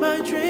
my dream.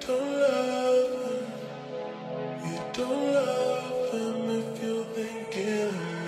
don't love him. You don't love him if you're thinking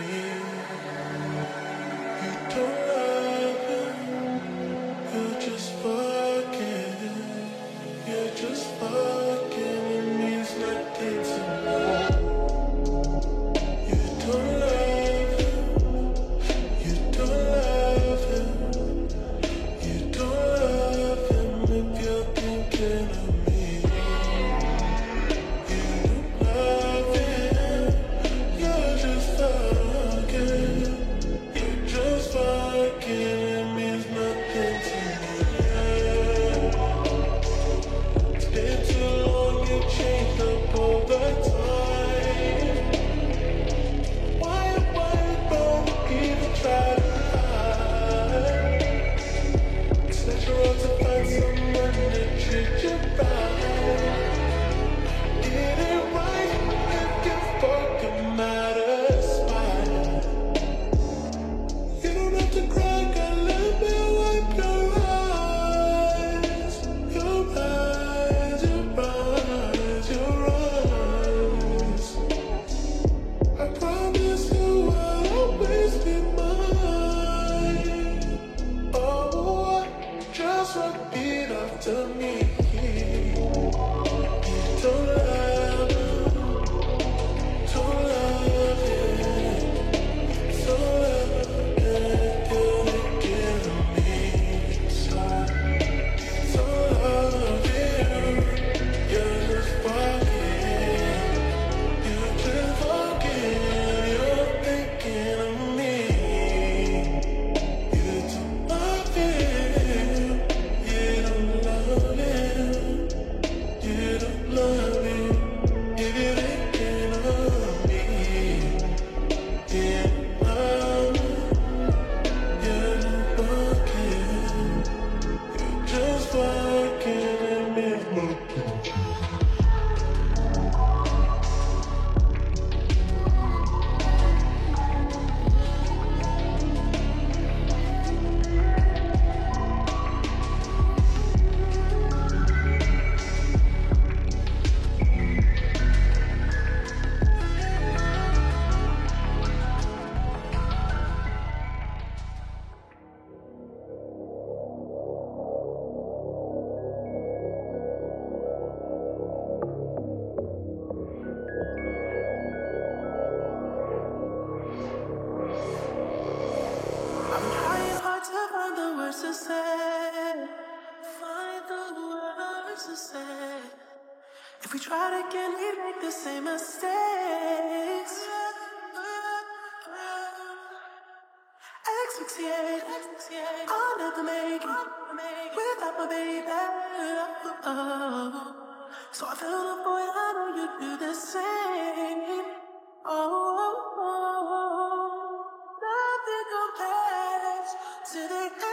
to the